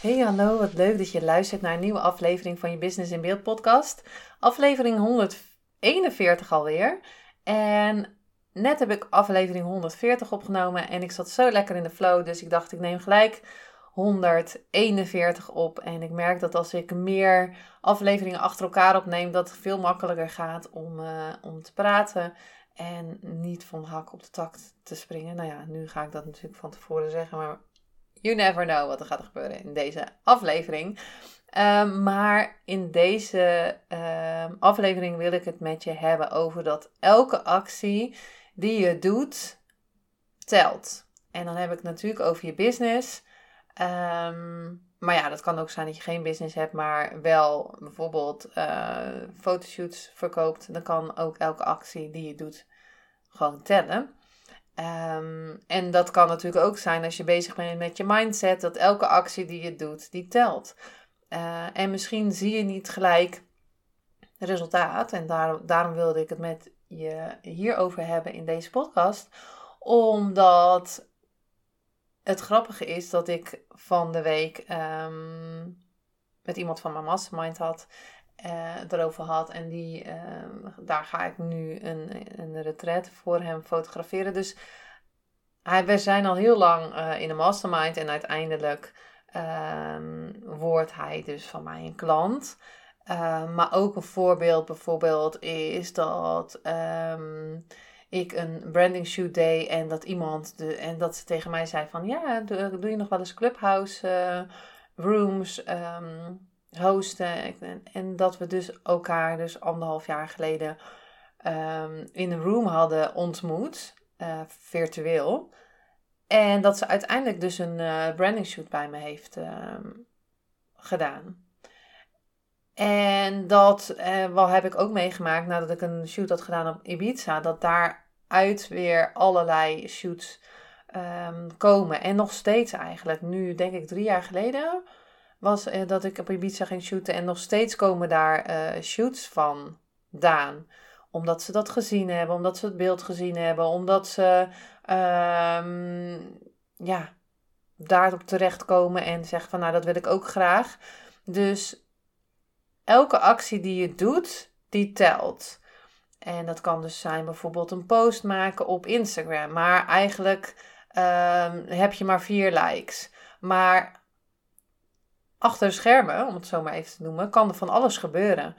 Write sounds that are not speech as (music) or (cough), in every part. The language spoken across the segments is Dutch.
Hey hallo, wat leuk dat je luistert naar een nieuwe aflevering van je Business in Beeld podcast. Aflevering 141 alweer. En net heb ik aflevering 140 opgenomen en ik zat zo lekker in de flow, dus ik dacht ik neem gelijk 141 op. En ik merk dat als ik meer afleveringen achter elkaar opneem, dat het veel makkelijker gaat om, uh, om te praten. En niet van hak op de tak te springen. Nou ja, nu ga ik dat natuurlijk van tevoren zeggen, maar you never know wat er gaat gebeuren in deze aflevering. Um, maar in deze um, aflevering wil ik het met je hebben over dat elke actie die je doet telt. En dan heb ik natuurlijk over je business. Um, maar ja, dat kan ook zijn dat je geen business hebt, maar wel bijvoorbeeld uh, fotoshoots verkoopt. Dan kan ook elke actie die je doet gewoon tellen. Um, en dat kan natuurlijk ook zijn als je bezig bent met je mindset, dat elke actie die je doet, die telt. Uh, en misschien zie je niet gelijk resultaat. En daar, daarom wilde ik het met je hierover hebben in deze podcast. Omdat het grappige is dat ik van de week um, met iemand van mijn mastermind had. Uh, erover had. En die, uh, daar ga ik nu een, een retreat voor hem fotograferen. Dus hij, we zijn al heel lang uh, in een mastermind. En uiteindelijk ehm, wordt hij dus van mij een klant. maar ook een voorbeeld bijvoorbeeld is dat um, ik een branding shoot deed. En dat iemand, de, en dat ze tegen mij zei van... Ja, doe, je nog wel eens clubhouse rooms... Um, hosten. En dat we dus elkaar dus anderhalf jaar geleden um, in een room hadden ontmoet, uh, virtueel. En dat ze uiteindelijk dus een uh, branding shoot bij me heeft um, gedaan. En dat uh, wel heb ik ook meegemaakt nadat ik een shoot had gedaan op Ibiza. Dat daaruit weer allerlei shoots um, komen. En nog steeds eigenlijk. Nu denk ik drie jaar geleden was eh, dat ik op Ibiza ging shooten. En nog steeds komen daar uh, shoots van Daan. Omdat ze dat gezien hebben, omdat ze het beeld gezien hebben, omdat ze um, ja, daarop terechtkomen en zeggen van nou dat wil ik ook graag. Dus elke actie die je doet, die telt. En dat kan dus zijn bijvoorbeeld een post maken op Instagram. Maar eigenlijk um, heb je maar vier likes. Maar achter de schermen, om het zo maar even te noemen, kan er van alles gebeuren.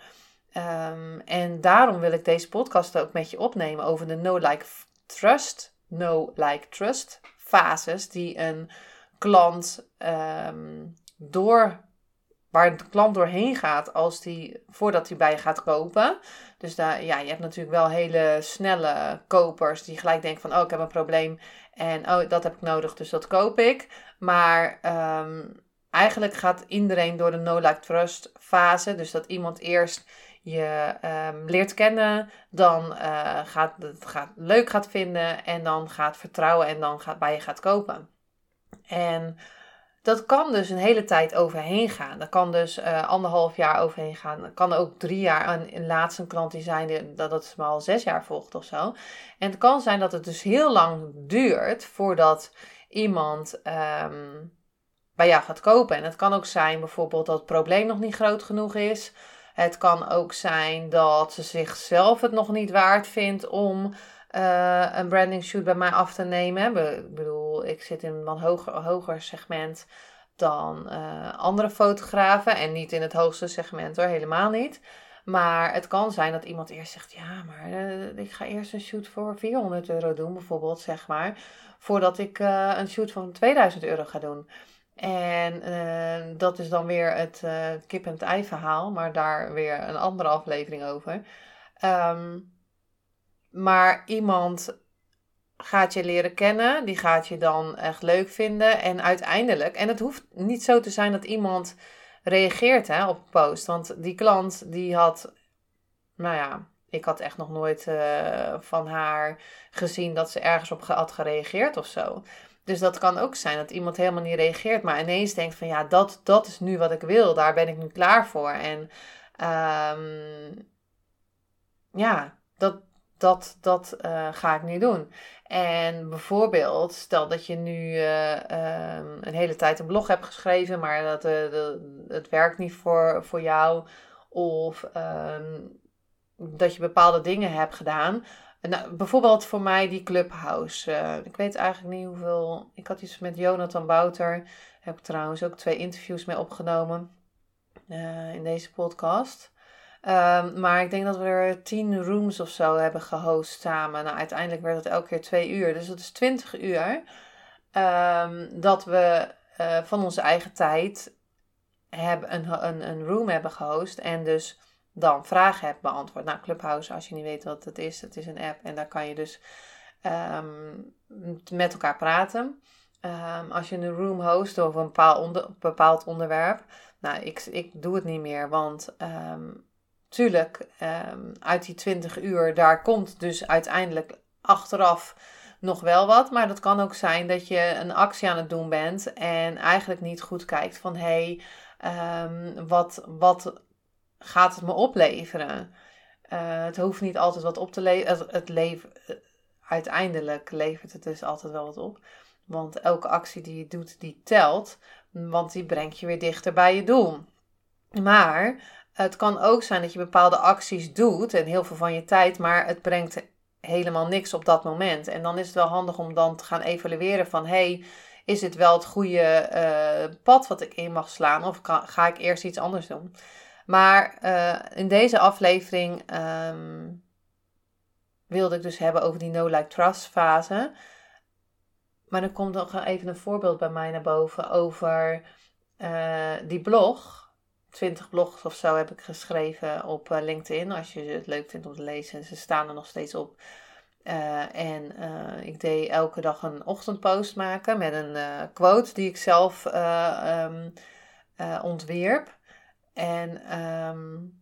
Um, en daarom wil ik deze podcast ook met je opnemen over de no-like trust, no-like trust fases die een klant um, door, waar de klant doorheen gaat als die, voordat hij bij je gaat kopen. Dus daar, ja, je hebt natuurlijk wel hele snelle kopers die gelijk denken van, oh, ik heb een probleem en oh, dat heb ik nodig, dus dat koop ik. Maar um, eigenlijk gaat iedereen door de no-like trust fase. Dus dat iemand eerst je um, leert kennen, dan uh, gaat, het gaat leuk gaat vinden en dan gaat vertrouwen en dan gaat, bij je gaat kopen. En dat kan dus een hele tijd overheen gaan. Dat kan dus uh, anderhalf jaar overheen gaan. Dat kan ook drie jaar. Een, een laatste klant die zijn dat het maar al zes jaar volgt of zo. En het kan zijn dat het dus heel lang duurt voordat iemand um, bij gaat kopen. En het kan ook zijn bijvoorbeeld dat het probleem nog niet groot genoeg is. Het kan ook zijn dat ze zichzelf het nog niet waard vindt om uh, een branding shoot bij mij af te nemen. Ik bedoel, ik zit in een wat hoger, hoger segment dan uh, andere fotografen. En niet in het hoogste segment hoor, helemaal niet. Maar het kan zijn dat iemand eerst zegt: Ja, maar uh, ik ga eerst een shoot voor 400 euro doen, bijvoorbeeld, zeg maar. Voordat ik een shoot van 2000 euro ga doen. En uh, dat is dan weer het uh, kip en ei verhaal, maar daar weer een andere aflevering over. Um, maar iemand gaat je leren kennen, die gaat je dan echt leuk vinden. En uiteindelijk, en het hoeft niet zo te zijn dat iemand reageert hè, op een post. Want die klant die had, nou ja, ik had echt nog nooit uh, van haar gezien dat ze ergens op had gereageerd of zo. Dus dat kan ook zijn dat iemand helemaal niet reageert, maar ineens denkt van ja, dat, dat is nu wat ik wil, daar ben ik nu klaar voor. En um, ja, dat, dat, dat uh, ga ik nu doen. En bijvoorbeeld, stel dat je nu uh, um, een hele tijd een blog hebt geschreven, maar dat, de, het werkt niet voor, voor jou. Of um, dat je bepaalde dingen hebt gedaan. Nou, bijvoorbeeld voor mij die Clubhouse. Uh, ik weet eigenlijk niet hoeveel. Ik had iets met Jonathan Bouter. Heb ik trouwens ook twee interviews mee opgenomen uh, in deze podcast. Um, maar ik denk dat we er tien rooms of zo hebben gehost samen. Nou, uiteindelijk werd het elke keer twee uur. Dus dat is twintig uur. Um, dat we van onze eigen tijd hebben een, een, een room hebben gehost. En dus dan vragen hebt beantwoord. Nou, Clubhouse, als je niet weet wat het is, het is een app en daar kan je dus um, met elkaar praten. Um, als je een room host over een bepaald, onder, bepaald onderwerp. Nou, ik, ik doe het niet meer, want um, tuurlijk, uit die 20 uur, daar komt dus uiteindelijk achteraf nog wel wat. Maar dat kan ook zijn dat je een actie aan het doen bent en eigenlijk niet goed kijkt van hé, hey, wat, wat gaat het me opleveren? Uh, het hoeft niet altijd wat op te leveren. Het, eh, uiteindelijk levert het dus altijd wel wat op. Want elke actie die je doet, die telt. Want die brengt je weer dichter bij je doel. Maar het kan ook zijn dat je bepaalde acties doet en heel veel van je tijd, maar het brengt helemaal niks op dat moment. En dan is het wel handig om dan te gaan evalueren van hey, is dit wel het goede uh, pad wat ik in mag slaan of ga ik eerst iets anders doen? Maar uh, in deze aflevering um, wilde ik dus hebben over die no-like-trust fase. Maar dan komt nog even een voorbeeld bij mij naar boven over uh, die blog. 20 blogs of zo heb ik geschreven op uh, LinkedIn. Als je het leuk vindt om te lezen. Ze staan er nog steeds op. En ik deed elke dag een ochtendpost maken met een quote die ik zelf um, ontwierp. En um,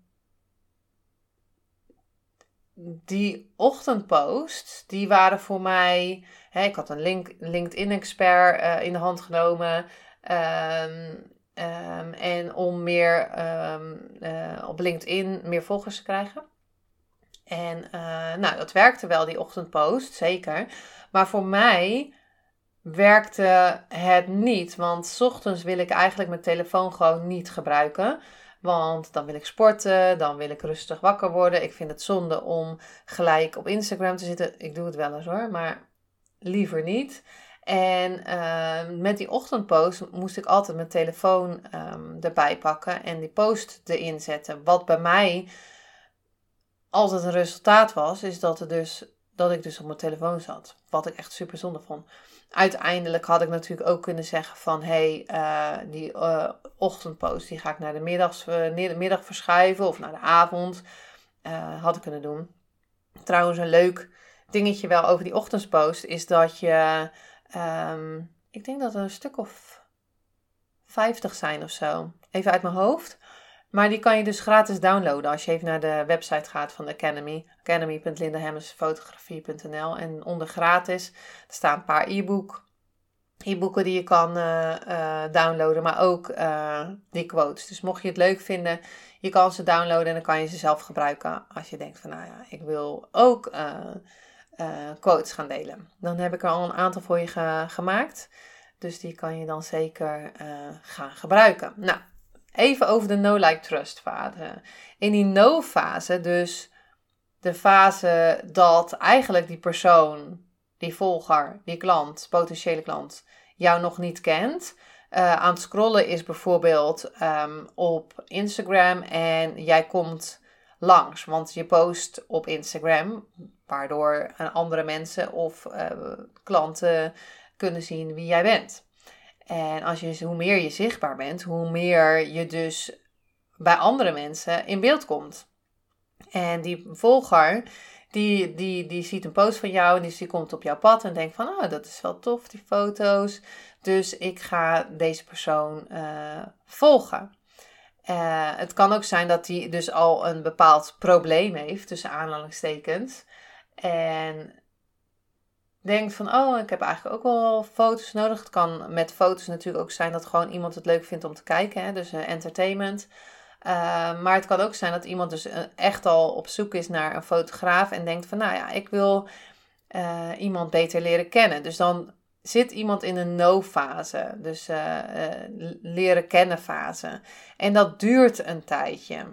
die ochtendposts, die waren voor mij. Hè, ik had een link, LinkedIn-expert uh, in de hand genomen. Um, um, en om meer uh, op LinkedIn meer volgers te krijgen. En uh, nou, dat werkte wel, die ochtendpost, zeker. Maar voor mij werkte het niet. Want ochtends wil ik eigenlijk mijn telefoon gewoon niet gebruiken. Want dan wil ik sporten, dan wil ik rustig wakker worden. Ik vind het zonde om gelijk op Instagram te zitten. Ik doe het wel eens hoor, maar liever niet. En uh, met die ochtendpost moest ik altijd mijn telefoon um, erbij pakken en die post erin zetten. Wat bij mij altijd een resultaat was, is dat, er dus, dat ik dus op mijn telefoon zat. Wat ik echt super zonde vond uiteindelijk had ik natuurlijk ook kunnen zeggen van hé, hey, uh, die uh, ochtendpost die ga ik naar de, middags, de middag verschuiven of naar de avond. had ik kunnen doen. Trouwens, een leuk dingetje wel over die ochtendpost is dat je, um, ik denk dat er een stuk of 50 zijn of zo. Even uit mijn hoofd. Maar die kan je dus gratis downloaden als je even naar de website gaat van de Academy. academy.lindahemmersfotografie.nl En onder gratis staan een paar e-book, e-boeken die je kan uh, uh, downloaden, maar ook uh, die quotes. Dus mocht je het leuk vinden, je kan ze downloaden en dan kan je ze zelf gebruiken als je denkt van nou ja, ik wil ook quotes gaan delen. Dan heb ik er al een aantal voor je ge gemaakt. Dus die kan je dan zeker gaan gebruiken. Nou, Even over de no-like-trust fase. In die no-fase, dus de fase dat eigenlijk die persoon, die volger, die klant, potentiële klant, jou nog niet kent. Uh, aan het scrollen is bijvoorbeeld um, op Instagram en jij komt langs, want je post op Instagram, waardoor andere mensen of uh, klanten kunnen zien wie jij bent. En als je, hoe meer je zichtbaar bent, hoe meer je dus bij andere mensen in beeld komt. En die volger, die, die, die ziet een post van jou en die, die komt op jouw pad en denkt van, oh, dat is wel tof, die foto's. Dus ik ga deze persoon uh, volgen. Uh, het kan ook zijn dat hij dus al een bepaald probleem heeft, tussen aanhalingstekens. En denkt van, oh, ik heb eigenlijk ook wel foto's nodig. Het kan met foto's natuurlijk ook zijn dat gewoon iemand het leuk vindt om te kijken. Hè? Dus uh, entertainment. Uh, maar het kan ook zijn dat iemand dus echt al op zoek is naar een fotograaf en denkt van, nou ja, ik wil uh, iemand beter leren kennen. Dus dan zit iemand in een no-fase, dus leren kennen fase. En dat duurt een tijdje.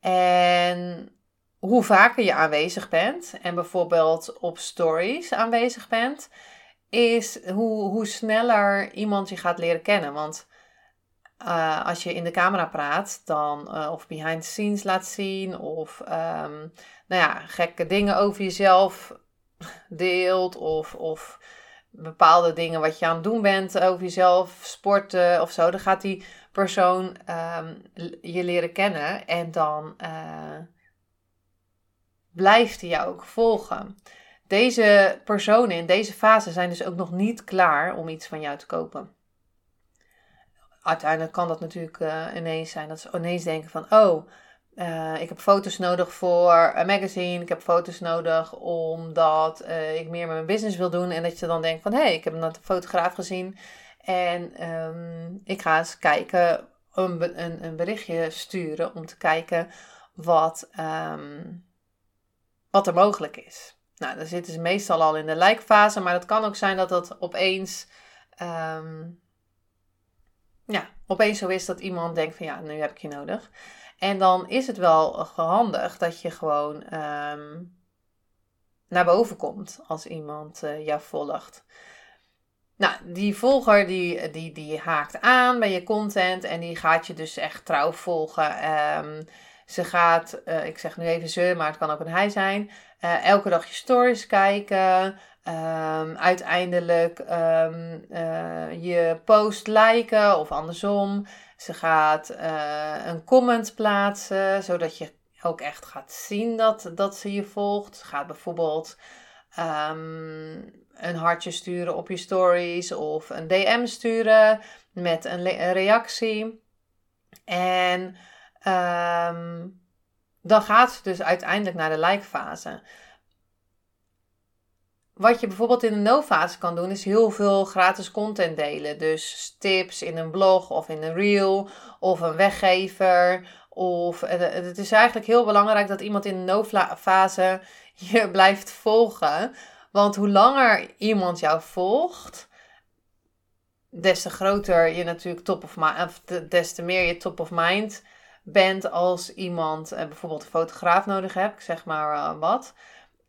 En hoe vaker je aanwezig bent en bijvoorbeeld op stories aanwezig bent, is hoe, hoe sneller iemand je gaat leren kennen. Want uh, als je in de camera praat, dan uh, of behind the scenes laat zien, of um, nou ja, gekke dingen over jezelf deelt, of, of bepaalde dingen wat je aan het doen bent over jezelf, sporten of zo, dan gaat die persoon um, je leren kennen en dan uh, blijft hij jou ook volgen. Deze personen in deze fase zijn dus ook nog niet klaar om iets van jou te kopen. Uiteindelijk kan dat natuurlijk uh, ineens zijn dat ze ineens denken van, oh, uh, ik heb foto's nodig voor een magazine. Ik heb foto's nodig omdat uh, ik meer met mijn business wil doen. En dat je dan denkt van, hé, hey, ik heb een fotograaf gezien. En um, ik ga eens kijken, een, een, een, berichtje sturen om te kijken wat, um, wat er mogelijk is. Nou, dan zitten ze meestal al in de like-fase. Maar het kan ook zijn dat dat opeens... Um, ja, opeens zo is dat iemand denkt van ja, nu heb ik je nodig. En dan is het wel gehandig dat je gewoon um, naar boven komt als iemand uh, jou volgt. Nou, die volger die, die, die haakt aan bij je content en die gaat je dus echt trouw volgen. Um, ze gaat, uh, ik zeg nu even ze, maar het kan ook een hij zijn, uh, elke dag je stories kijken. Um, uiteindelijk um, uh, je post liken of andersom. Ze gaat uh, een comment plaatsen, zodat je ook echt gaat zien dat, dat ze je volgt. Ze gaat bijvoorbeeld um, een hartje sturen op je stories of een DM sturen met een, een reactie. En dan gaat ze dus uiteindelijk naar de like fase. Wat je bijvoorbeeld in de no-fase kan doen, is heel veel gratis content delen. Dus tips in een blog of in een reel of een weggever. Of, het is eigenlijk heel belangrijk dat iemand in de no-fase (laughs) je blijft volgen. Want hoe langer iemand jou volgt, des te groter je natuurlijk top of mind, des te meer je top of mind bent als iemand eh, bijvoorbeeld een fotograaf nodig hebt, zeg maar wat.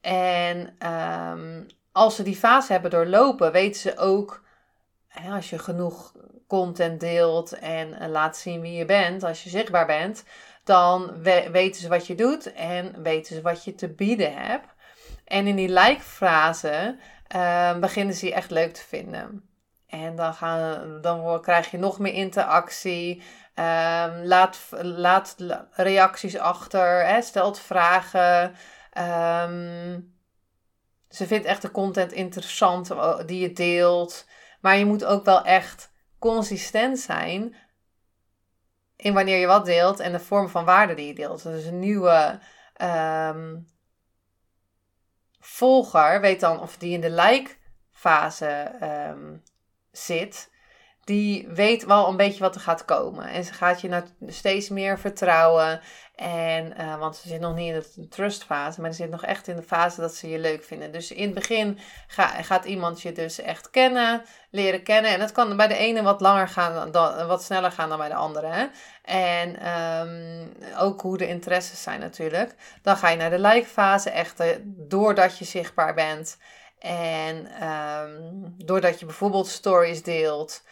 En um, als ze die fase hebben doorlopen, weten ze ook, hè, als je genoeg content deelt en laat zien wie je bent, als je zichtbaar bent, dan weten ze wat je doet en weten ze wat je te bieden hebt. En in die like-fase uh, beginnen ze je echt leuk te vinden. En dan, gaan, dan krijg je nog meer interactie. Um, laat, laat reacties achter. Hè, stelt vragen. Um, ze vindt echt de content interessant eh, die je deelt. Maar je moet ook wel echt consistent zijn in wanneer je wat deelt en de vorm van waarde die je deelt. Dus een nieuwe um, volger weet dan of die in de like-fase um, zit die weet wel een beetje wat er gaat komen. En ze gaat je naar steeds meer vertrouwen. En, uh, want ze zit nog niet in de trustfase, maar ze zit nog echt in de fase dat ze je leuk vinden. Dus in het begin gaat iemand je dus echt kennen, leren kennen. En dat kan bij de ene wat langer gaan, dan, wat sneller gaan dan bij de andere. Hè? En um, ook hoe de interesses zijn natuurlijk. Dan ga je naar de like-fase, echt doordat je zichtbaar bent. En um, doordat je bijvoorbeeld stories deelt.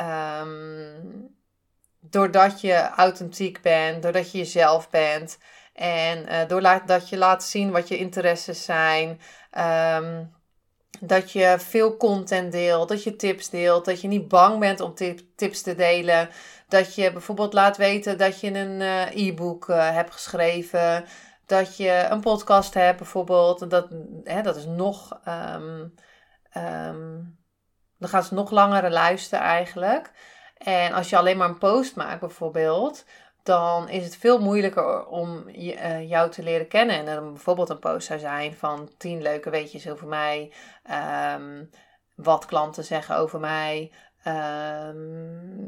Um, doordat je authentiek bent, doordat je jezelf bent. En uh, doordat je laat zien wat je interesses zijn. Um, dat je veel content deelt, dat je tips deelt, dat je niet bang bent om tips te delen. Dat je bijvoorbeeld laat weten dat je een uh, e-book uh, hebt geschreven. dat je een podcast hebt bijvoorbeeld. Dat, hè, dat is nog... Um, dan gaan ze nog langere luisteren eigenlijk. En als je alleen maar een post maakt bijvoorbeeld, dan is het veel moeilijker om uh, jou te leren kennen. En dan bijvoorbeeld een post zou zijn van 10 leuke weetjes over mij, um, wat klanten zeggen over mij, um,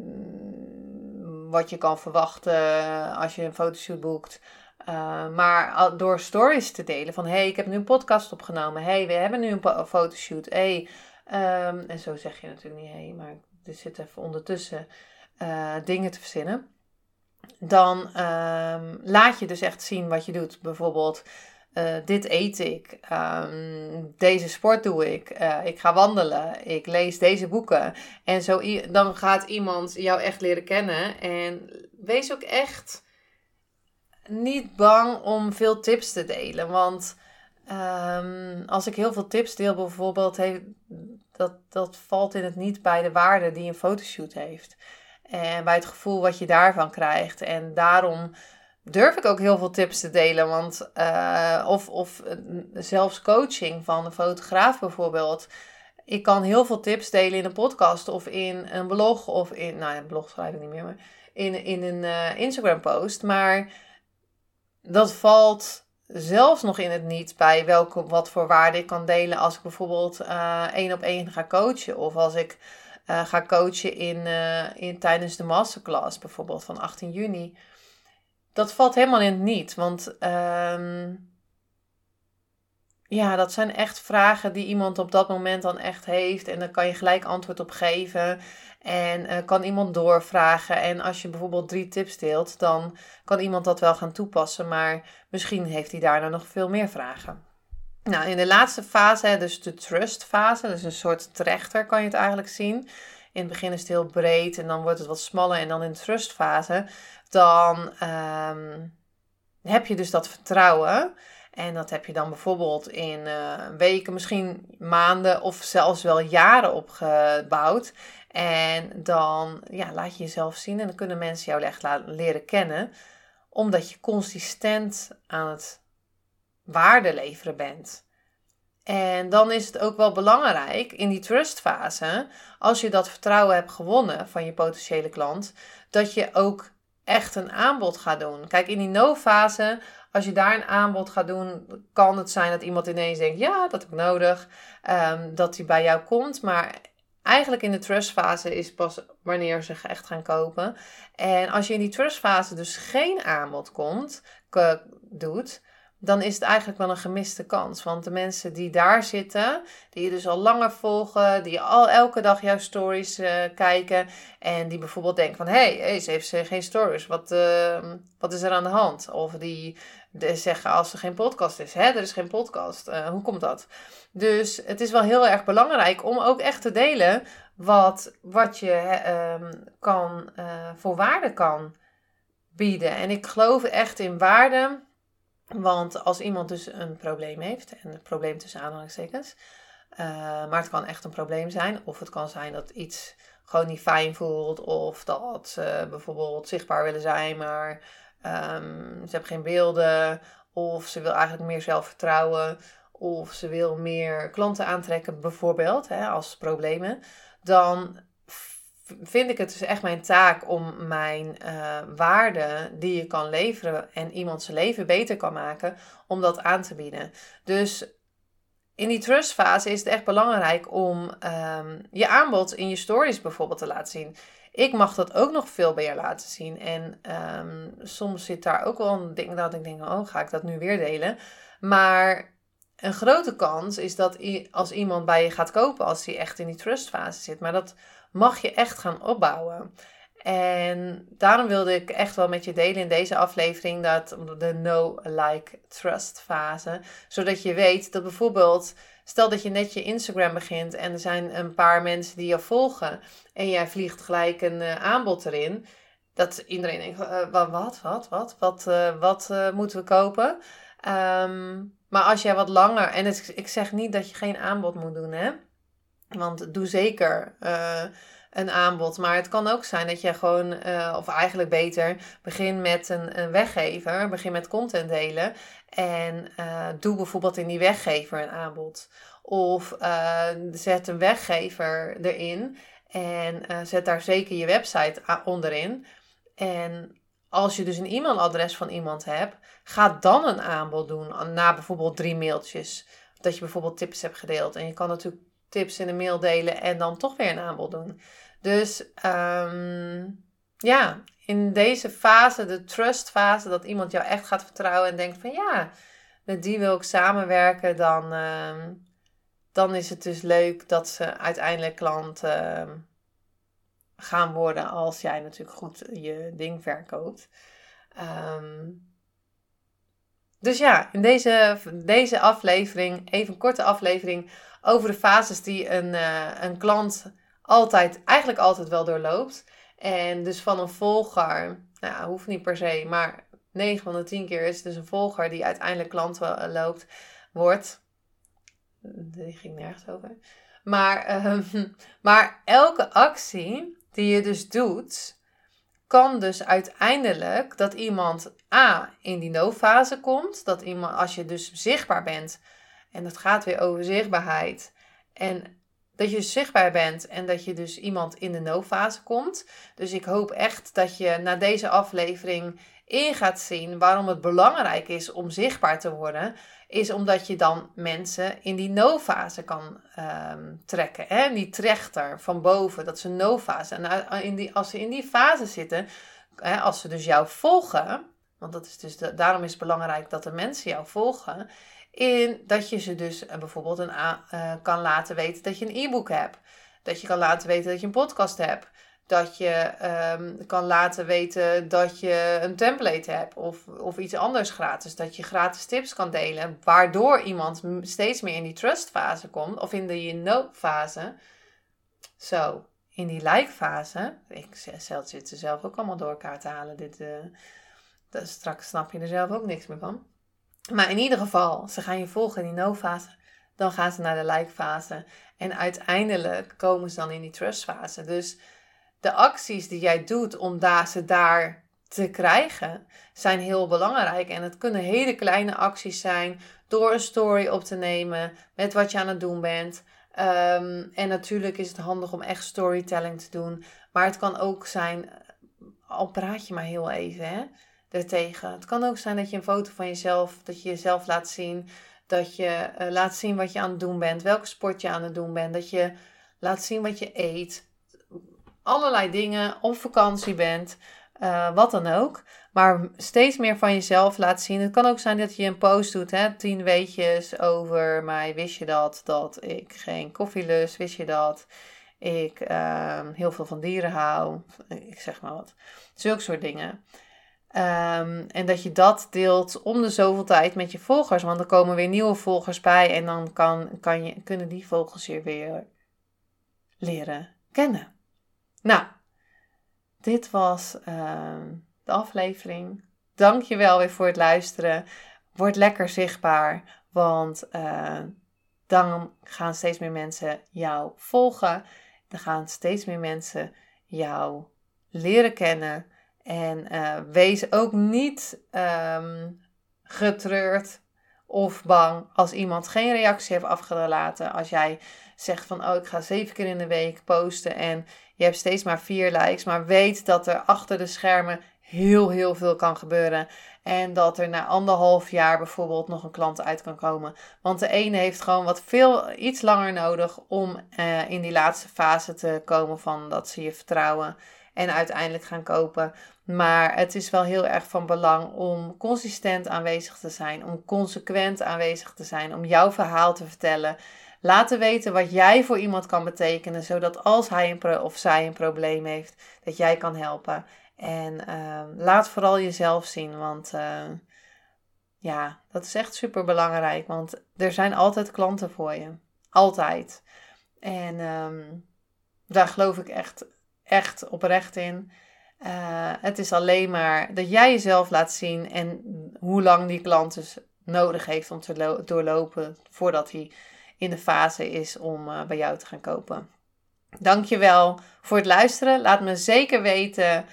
wat je kan verwachten als je een fotoshoot boekt. Uh, maar door stories te delen van hey, ik heb nu een podcast opgenomen. Hey, we hebben nu een fotoshoot. Hey, um, en zo zeg je natuurlijk niet hey, maar er zit even ondertussen uh, dingen te verzinnen dan um, laat je dus echt zien wat je doet. Bijvoorbeeld, uh, dit eet ik, um, deze sport doe ik, uh, ik ga wandelen, ik lees deze boeken. En zo, dan gaat iemand jou echt leren kennen. En wees ook echt niet bang om veel tips te delen. Want um, als ik heel veel tips deel, bijvoorbeeld, dat, dat valt in het niet bij de waarde die een fotoshoot heeft. En bij het gevoel wat je daarvan krijgt. En daarom durf ik ook heel veel tips te delen. Want, uh, of, of uh, zelfs coaching van een fotograaf bijvoorbeeld. Ik kan heel veel tips delen in een podcast of in een blog. Of in, nou ja, blog schrijf ik niet meer, maar in, in een uh, Instagram post. Maar dat valt zelfs nog in het niet bij welke, wat voor waarde ik kan delen als ik bijvoorbeeld één op één ga coachen. Of als ik uh, ga coachen in, uh, in, tijdens de masterclass, bijvoorbeeld van 18 juni. Dat valt helemaal in het niet, want um, ja, dat zijn echt vragen die iemand op dat moment dan echt heeft. En dan kan je gelijk antwoord op geven. En uh, kan iemand doorvragen. En als je bijvoorbeeld drie tips deelt, dan kan iemand dat wel gaan toepassen. Maar misschien heeft hij daarna nog veel meer vragen. Nou, in de laatste fase, dus de trust fase, dus een soort trechter kan je het eigenlijk zien. In het begin is het heel breed en dan wordt het wat smaller. En dan in de trust fase, dan um, heb je dus dat vertrouwen. En dat heb je dan bijvoorbeeld in uh, weken, misschien maanden of zelfs wel jaren opgebouwd. En dan ja, laat je jezelf zien en dan kunnen mensen jou echt leren kennen. Omdat je consistent aan het waarde leveren bent. En dan is het ook wel belangrijk in die trustfase, als je dat vertrouwen hebt gewonnen van je potentiële klant, dat je ook echt een aanbod gaat doen. Kijk, in die no-fase, als je daar een aanbod gaat doen, kan het zijn dat iemand ineens denkt: ja, dat heb ik nodig, um, dat hij bij jou komt. Maar eigenlijk in de trustfase is pas wanneer ze echt gaan kopen. En als je in die trustfase dus geen aanbod komt, doet, dan is het eigenlijk wel een gemiste kans. Want de mensen die daar zitten, die je dus al langer volgen, die al elke dag jouw stories uh, kijken en die bijvoorbeeld denken van, hé, hey, ze heeft geen stories, wat, uh, wat is er aan de hand? Of die de, zeggen als er geen podcast is, hè, er is geen podcast, uh, hoe komt dat? Dus het is wel heel erg belangrijk om ook echt te delen wat, wat je um, kan, voor waarde kan bieden. En ik geloof echt in waarde want als iemand dus een probleem heeft, en een probleem tussen aanhalingstekens, uh, maar het kan echt een probleem zijn, of het kan zijn dat iets gewoon niet fijn voelt, of dat ze bijvoorbeeld zichtbaar willen zijn, maar um, ze hebben geen beelden, of ze wil eigenlijk meer zelfvertrouwen, of ze wil meer klanten aantrekken, bijvoorbeeld, hè, als problemen, dan vind ik het dus echt mijn taak om mijn uh, waarde die je kan leveren en iemand zijn leven beter kan maken, om dat aan te bieden. Dus in die trustfase is het echt belangrijk om um, je aanbod in je stories bijvoorbeeld te laten zien. Ik mag dat ook nog veel meer laten zien. En um, soms zit daar ook wel een ding dat ik denk, oh, ga ik dat nu weer delen? Maar een grote kans is dat als iemand bij je gaat kopen, als hij echt in die trustfase zit. Maar dat mag je echt gaan opbouwen. En daarom wilde ik echt wel met je delen in deze aflevering dat de no like trust fase, zodat je weet dat bijvoorbeeld stel dat je net je Instagram begint en er zijn een paar mensen die je volgen en jij vliegt gelijk een uh, aanbod erin, dat iedereen denkt uh, wat wat wat wat wat, uh, wat moeten we kopen? Um, maar als jij wat langer en ik zeg niet dat je geen aanbod moet doen hè. Want doe zeker. Een aanbod. Maar het kan ook zijn dat je gewoon, uh, of eigenlijk beter, begin met een, een weggever. Begin met content delen. En uh, doe bijvoorbeeld in die weggever een aanbod. Of uh, zet een weggever erin. En zet daar zeker je website onderin. En als je dus een e-mailadres van iemand hebt, ga dan een aanbod doen na bijvoorbeeld drie mailtjes. Dat je bijvoorbeeld tips hebt gedeeld. En je kan natuurlijk tips in een mail delen en dan toch weer een aanbod doen. Dus um, ja, in deze fase, de trust fase, dat iemand jou echt gaat vertrouwen en denkt van ja, met die wil ik samenwerken, dan, um, dan is het dus leuk dat ze uiteindelijk klant um, gaan worden als jij natuurlijk goed je ding verkoopt. dus ja, in deze, deze aflevering, even een korte aflevering over de fases die een, uh, een klant altijd, eigenlijk altijd wel doorloopt. En dus van een volger, nou hoeft niet per se, maar 9 van de 10 keer is het dus een volger die uiteindelijk klant loopt, wordt. Die ging nergens over. Maar, um, (laughs) maar elke actie die je dus doet, kan dus uiteindelijk dat iemand A in die no-fase komt. Dat iemand, als je dus zichtbaar bent, en dat gaat weer over zichtbaarheid. En dat je zichtbaar bent en dat je dus iemand in de no-fase komt. Dus ik hoop echt dat je na deze aflevering in gaat zien waarom het belangrijk is om zichtbaar te worden. Is omdat je dan mensen in die no-fase kan ehm, trekken. Hè? Die trechter van boven, dat is een no-fase. En in die, als ze in die fase zitten, hè, als ze dus jou volgen, want dat is dus daarom is het belangrijk dat de mensen jou volgen, in dat je ze dus eh, bijvoorbeeld een, uh, kan laten weten dat je een e-book hebt. Dat je kan laten weten dat je een podcast hebt. Dat je um, kan laten weten dat je een template hebt of, of iets anders gratis. Dat je gratis tips kan delen, waardoor iemand steeds meer in die trust fase komt of in de no fase. Zo, in die like fase. Ik zelf zit ze zelf ook allemaal door elkaar te halen. Dit, uh, straks snap je er zelf ook niks meer van. Maar in ieder geval, ze gaan je volgen in die no-fase. Dan gaan ze naar de like-fase. En uiteindelijk komen ze dan in die trust-fase. Dus de acties die jij doet om daar, ze daar te krijgen, zijn heel belangrijk. En het kunnen hele kleine acties zijn door een story op te nemen met wat je aan het doen bent. Ehm, en natuurlijk is het handig om echt storytelling te doen. Maar het kan ook zijn, al praat je maar heel even, hè ertegen. Het kan ook zijn dat je een foto van jezelf, dat je jezelf laat zien. Dat je uh, laat zien wat je aan het doen bent, welke sport je aan het doen bent. Dat je laat zien wat je eet. Allerlei dingen, op vakantie bent, uh, wat dan ook. Maar steeds meer van jezelf laat zien. Het kan ook zijn dat je een post doet, hè? tien weetjes over mij. Wist je dat? Dat ik geen koffie lust. Wist je dat? Ik uh, heel veel van dieren hou. Ik zeg maar wat. Zulke soort dingen. Um, en dat je dat deelt om de zoveel tijd met je volgers. Want er komen weer nieuwe volgers bij. En dan kan, kan je, kunnen die volgers je weer leren kennen. Nou, dit was uh, de aflevering. Dank je wel weer voor het luisteren. Word lekker zichtbaar. Want uh, dan gaan steeds meer mensen jou volgen. Dan gaan steeds meer mensen jou leren kennen. En uh, wees ook niet um, getreurd of bang als iemand geen reactie heeft afgelaten. Als jij zegt van, oh, ik ga zeven keer in de week posten en je hebt steeds maar vier likes. Maar weet dat er achter de schermen heel, heel veel kan gebeuren. En dat er na anderhalf jaar bijvoorbeeld nog een klant uit kan komen. Want de ene heeft gewoon wat veel, iets langer nodig om uh, in die laatste fase te komen van dat ze je vertrouwen en uiteindelijk gaan kopen. Maar het is wel heel erg van belang om consistent aanwezig te zijn, om consequent aanwezig te zijn, om jouw verhaal te vertellen. Laten weten wat jij voor iemand kan betekenen, zodat als hij een of zij een probleem heeft, dat jij kan helpen. En uh, laat vooral jezelf zien, want uh, ja, dat is echt super belangrijk. Want er zijn altijd klanten voor je. Altijd. En um, daar geloof ik echt echt oprecht in. Uh, het is alleen maar dat jij jezelf laat zien en hoe lang die klant dus nodig heeft om te doorlopen voordat hij in de fase is om uh, bij jou te gaan kopen. Dankjewel voor het luisteren. Laat me zeker weten. (laughs)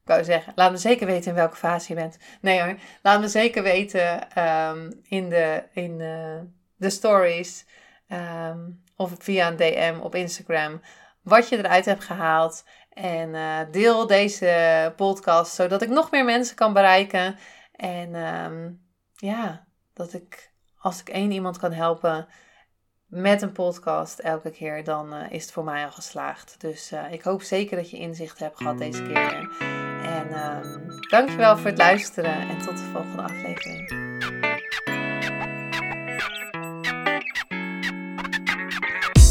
Ik wou zeggen, laat me zeker weten in welke fase je bent. Nee hoor, laat me zeker weten ehm, in, de, in de stories ehm, of via een DM op Instagram wat je eruit hebt gehaald. En uh, deel deze podcast zodat ik nog meer mensen kan bereiken. En ehm, ja, dat ik als ik één iemand kan helpen met een podcast elke keer, dan uh, is het voor mij al geslaagd. Dus uh, ik hoop zeker dat je inzicht hebt gehad deze keer. En um, dankjewel voor het luisteren en tot de volgende aflevering.